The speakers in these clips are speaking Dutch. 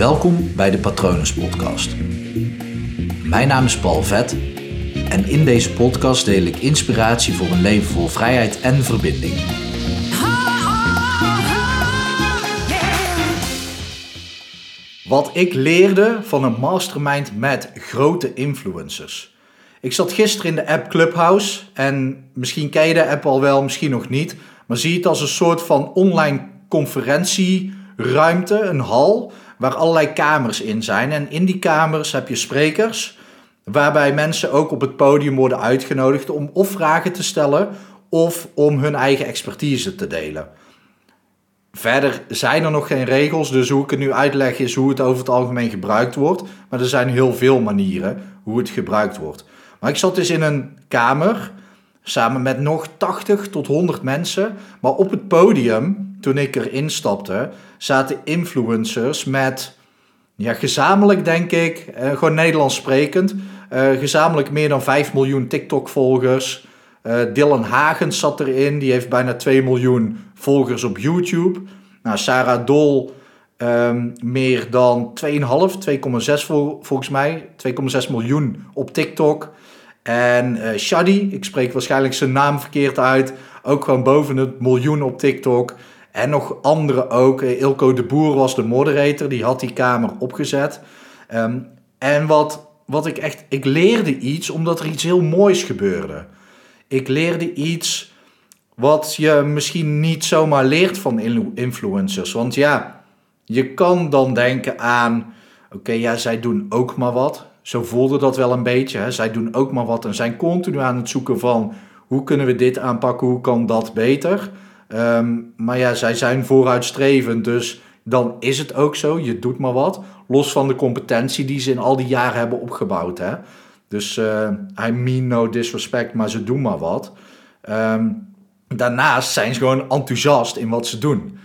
Welkom bij de Patronus Podcast. Mijn naam is Paul Vet en in deze podcast deel ik inspiratie voor een leven vol vrijheid en verbinding. Wat ik leerde van een mastermind met grote influencers. Ik zat gisteren in de app Clubhouse en misschien ken je de app al wel, misschien nog niet. Maar zie het als een soort van online conferentieruimte, een hal, waar allerlei kamers in zijn. En in die kamers heb je sprekers, waarbij mensen ook op het podium worden uitgenodigd om of vragen te stellen of om hun eigen expertise te delen. Verder zijn er nog geen regels, dus hoe ik het nu uitleg is hoe het over het algemeen gebruikt wordt. Maar er zijn heel veel manieren hoe het gebruikt wordt. Maar ik zat dus in een kamer samen met nog 80 tot 100 mensen. Maar op het podium, toen ik erin stapte, zaten influencers met, ja, gezamenlijk denk ik, eh, gewoon Nederlands sprekend, eh, gezamenlijk meer dan 5 miljoen TikTok-volgers. Uh, Dylan Hagens zat erin, die heeft bijna 2 miljoen volgers op YouTube. Nou, Sarah Dol um, meer dan 2,5, 2,6 vol, volgens mij, 2,6 miljoen op TikTok. En uh, Shadi, ik spreek waarschijnlijk zijn naam verkeerd uit, ook gewoon boven het miljoen op TikTok. En nog andere ook. Eh, Ilko de Boer was de moderator, die had die kamer opgezet. Um, en wat, wat ik echt, ik leerde iets omdat er iets heel moois gebeurde. Ik leerde iets wat je misschien niet zomaar leert van influencers. Want ja, je kan dan denken aan, oké, ja, zij doen ook maar wat. Zo voelde dat wel een beetje. Hè? Zij doen ook maar wat en zijn continu aan het zoeken van hoe kunnen we dit aanpakken, hoe kan dat beter. Um, maar ja, zij zijn vooruitstrevend, dus dan is het ook zo. Je doet maar wat. Los van de competentie die ze in al die jaren hebben opgebouwd. Hè? Dus uh, I mean no disrespect, maar ze doen maar wat. Um, daarnaast zijn ze gewoon enthousiast in wat ze doen.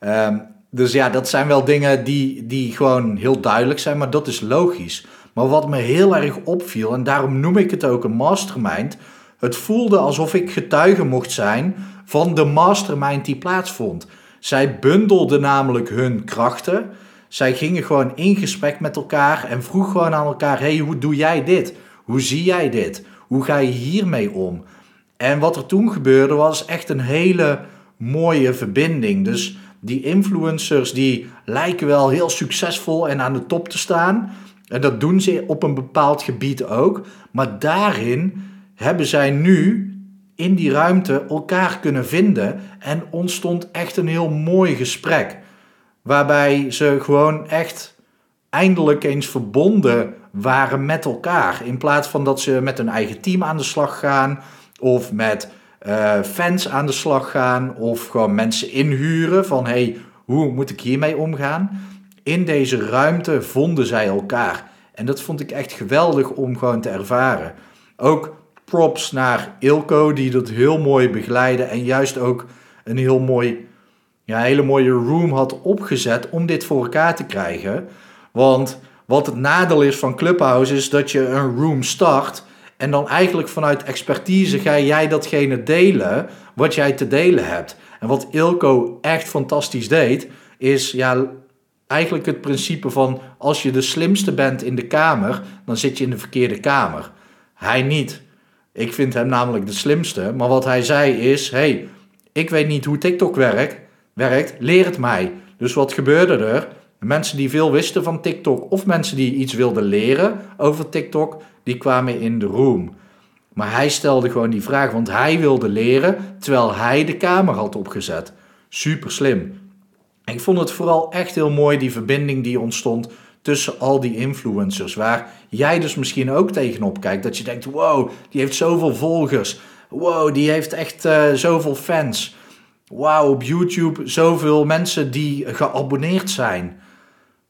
Um, dus ja, dat zijn wel dingen die, die gewoon heel duidelijk zijn, maar dat is logisch. Maar wat me heel erg opviel, en daarom noem ik het ook een mastermind, het voelde alsof ik getuige mocht zijn van de mastermind die plaatsvond. Zij bundelden namelijk hun krachten. Zij gingen gewoon in gesprek met elkaar en vroeg gewoon aan elkaar: hey, hoe doe jij dit? Hoe zie jij dit? Hoe ga je hiermee om? En wat er toen gebeurde was echt een hele mooie verbinding. Dus die influencers die lijken wel heel succesvol en aan de top te staan. En dat doen ze op een bepaald gebied ook. Maar daarin hebben zij nu in die ruimte elkaar kunnen vinden. En ontstond echt een heel mooi gesprek. Waarbij ze gewoon echt eindelijk eens verbonden waren met elkaar. In plaats van dat ze met hun eigen team aan de slag gaan. Of met uh, fans aan de slag gaan. Of gewoon mensen inhuren van hey, hoe moet ik hiermee omgaan? In deze ruimte vonden zij elkaar. En dat vond ik echt geweldig om gewoon te ervaren. Ook props naar Ilko, die dat heel mooi begeleidde. En juist ook een heel mooi, ja, hele mooie room had opgezet om dit voor elkaar te krijgen. Want wat het nadeel is van Clubhouse is dat je een room start. En dan eigenlijk vanuit expertise ga jij datgene delen wat jij te delen hebt. En wat Ilko echt fantastisch deed, is ja, eigenlijk het principe van als je de slimste bent in de kamer, dan zit je in de verkeerde kamer. Hij niet. Ik vind hem namelijk de slimste. Maar wat hij zei is: hey, ik weet niet hoe TikTok werkt, werkt, leer het mij. Dus wat gebeurde er? Mensen die veel wisten van TikTok of mensen die iets wilden leren over TikTok, die kwamen in de room. Maar hij stelde gewoon die vraag, want hij wilde leren terwijl hij de kamer had opgezet. Super slim. Ik vond het vooral echt heel mooi, die verbinding die ontstond tussen al die influencers. Waar jij dus misschien ook tegenop kijkt. Dat je denkt, wow, die heeft zoveel volgers. Wow, die heeft echt uh, zoveel fans. Wow, op YouTube zoveel mensen die geabonneerd zijn.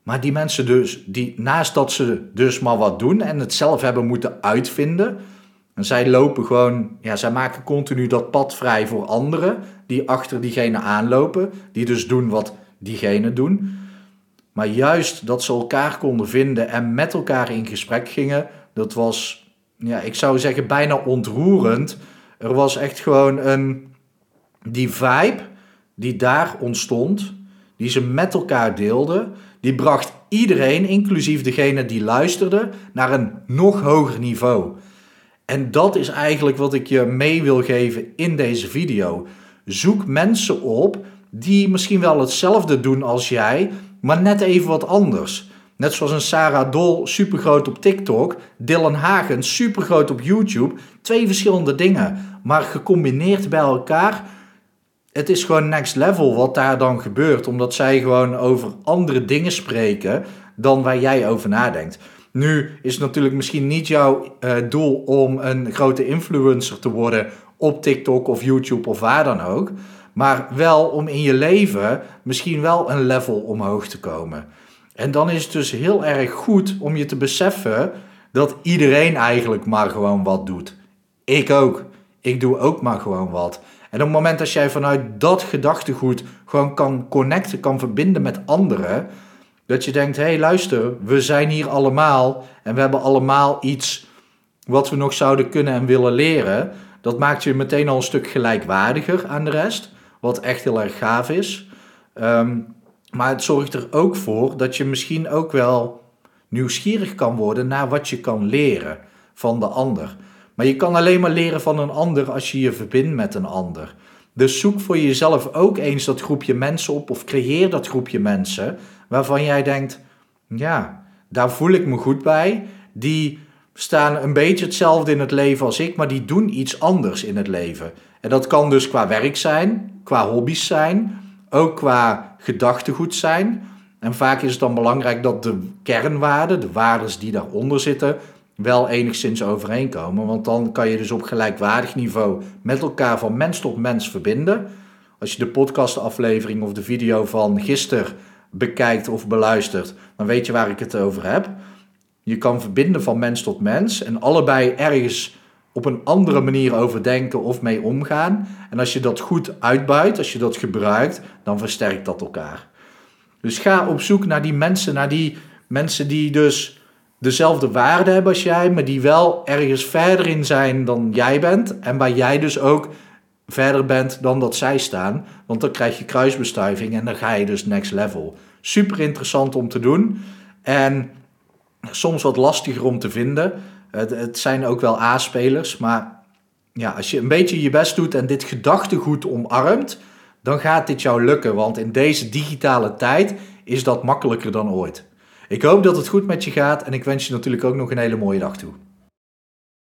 Maar die mensen dus, die naast dat ze dus maar wat doen en het zelf hebben moeten uitvinden. En zij lopen gewoon, ja, zij maken continu dat pad vrij voor anderen die achter diegene aanlopen. Die dus doen wat diegene doen. Maar juist dat ze elkaar konden vinden en met elkaar in gesprek gingen, dat was, ja, ik zou zeggen, bijna ontroerend. Er was echt gewoon een, die vibe die daar ontstond, die ze met elkaar deelden, die bracht iedereen, inclusief degene die luisterde, naar een nog hoger niveau. En dat is eigenlijk wat ik je mee wil geven in deze video. Zoek mensen op die misschien wel hetzelfde doen als jij, maar net even wat anders. Net zoals een Sarah Dol, supergroot op TikTok. Dylan Hagen, supergroot op YouTube. Twee verschillende dingen, maar gecombineerd bij elkaar. Het is gewoon next level wat daar dan gebeurt. Omdat zij gewoon over andere dingen spreken dan waar jij over nadenkt. Nu is het natuurlijk misschien niet jouw uh, doel om een grote influencer te worden op TikTok of YouTube of waar dan ook. Maar wel om in je leven misschien wel een level omhoog te komen. En dan is het dus heel erg goed om je te beseffen dat iedereen eigenlijk maar gewoon wat doet. Ik ook. Ik doe ook maar gewoon wat. En op het moment dat jij vanuit dat gedachtegoed gewoon kan connecten, kan verbinden met anderen, dat je denkt: hé, hey, luister, we zijn hier allemaal en we hebben allemaal iets wat we nog zouden kunnen en willen leren. Dat maakt je meteen al een stuk gelijkwaardiger aan de rest, wat echt heel erg gaaf is. Um, maar het zorgt er ook voor dat je misschien ook wel nieuwsgierig kan worden naar wat je kan leren van de ander. Maar je kan alleen maar leren van een ander als je je verbindt met een ander. Dus zoek voor jezelf ook eens dat groepje mensen op of creëer dat groepje mensen waarvan jij denkt, ja, daar voel ik me goed bij. Die staan een beetje hetzelfde in het leven als ik, maar die doen iets anders in het leven. En dat kan dus qua werk zijn, qua hobby's zijn, ook qua gedachtegoed zijn. En vaak is het dan belangrijk dat de kernwaarden, de waarden die daaronder zitten, wel enigszins overeenkomen. Want dan kan je dus op gelijkwaardig niveau met elkaar van mens tot mens verbinden. Als je de podcastaflevering of de video van gisteren bekijkt of beluistert, dan weet je waar ik het over heb. Je kan verbinden van mens tot mens en allebei ergens op een andere manier over denken of mee omgaan. En als je dat goed uitbuit, als je dat gebruikt, dan versterkt dat elkaar. Dus ga op zoek naar die mensen, naar die mensen die dus dezelfde waarde hebben als jij, maar die wel ergens verder in zijn dan jij bent. En waar jij dus ook verder bent dan dat zij staan. Want dan krijg je kruisbestuiving en dan ga je dus next level. Super interessant om te doen. En soms wat lastiger om te vinden. Het, het zijn ook wel A-spelers, maar ja, als je een beetje je best doet en dit gedachtegoed omarmt, dan gaat dit jou lukken. Want in deze digitale tijd is dat makkelijker dan ooit. Ik hoop dat het goed met je gaat en ik wens je natuurlijk ook nog een hele mooie dag toe.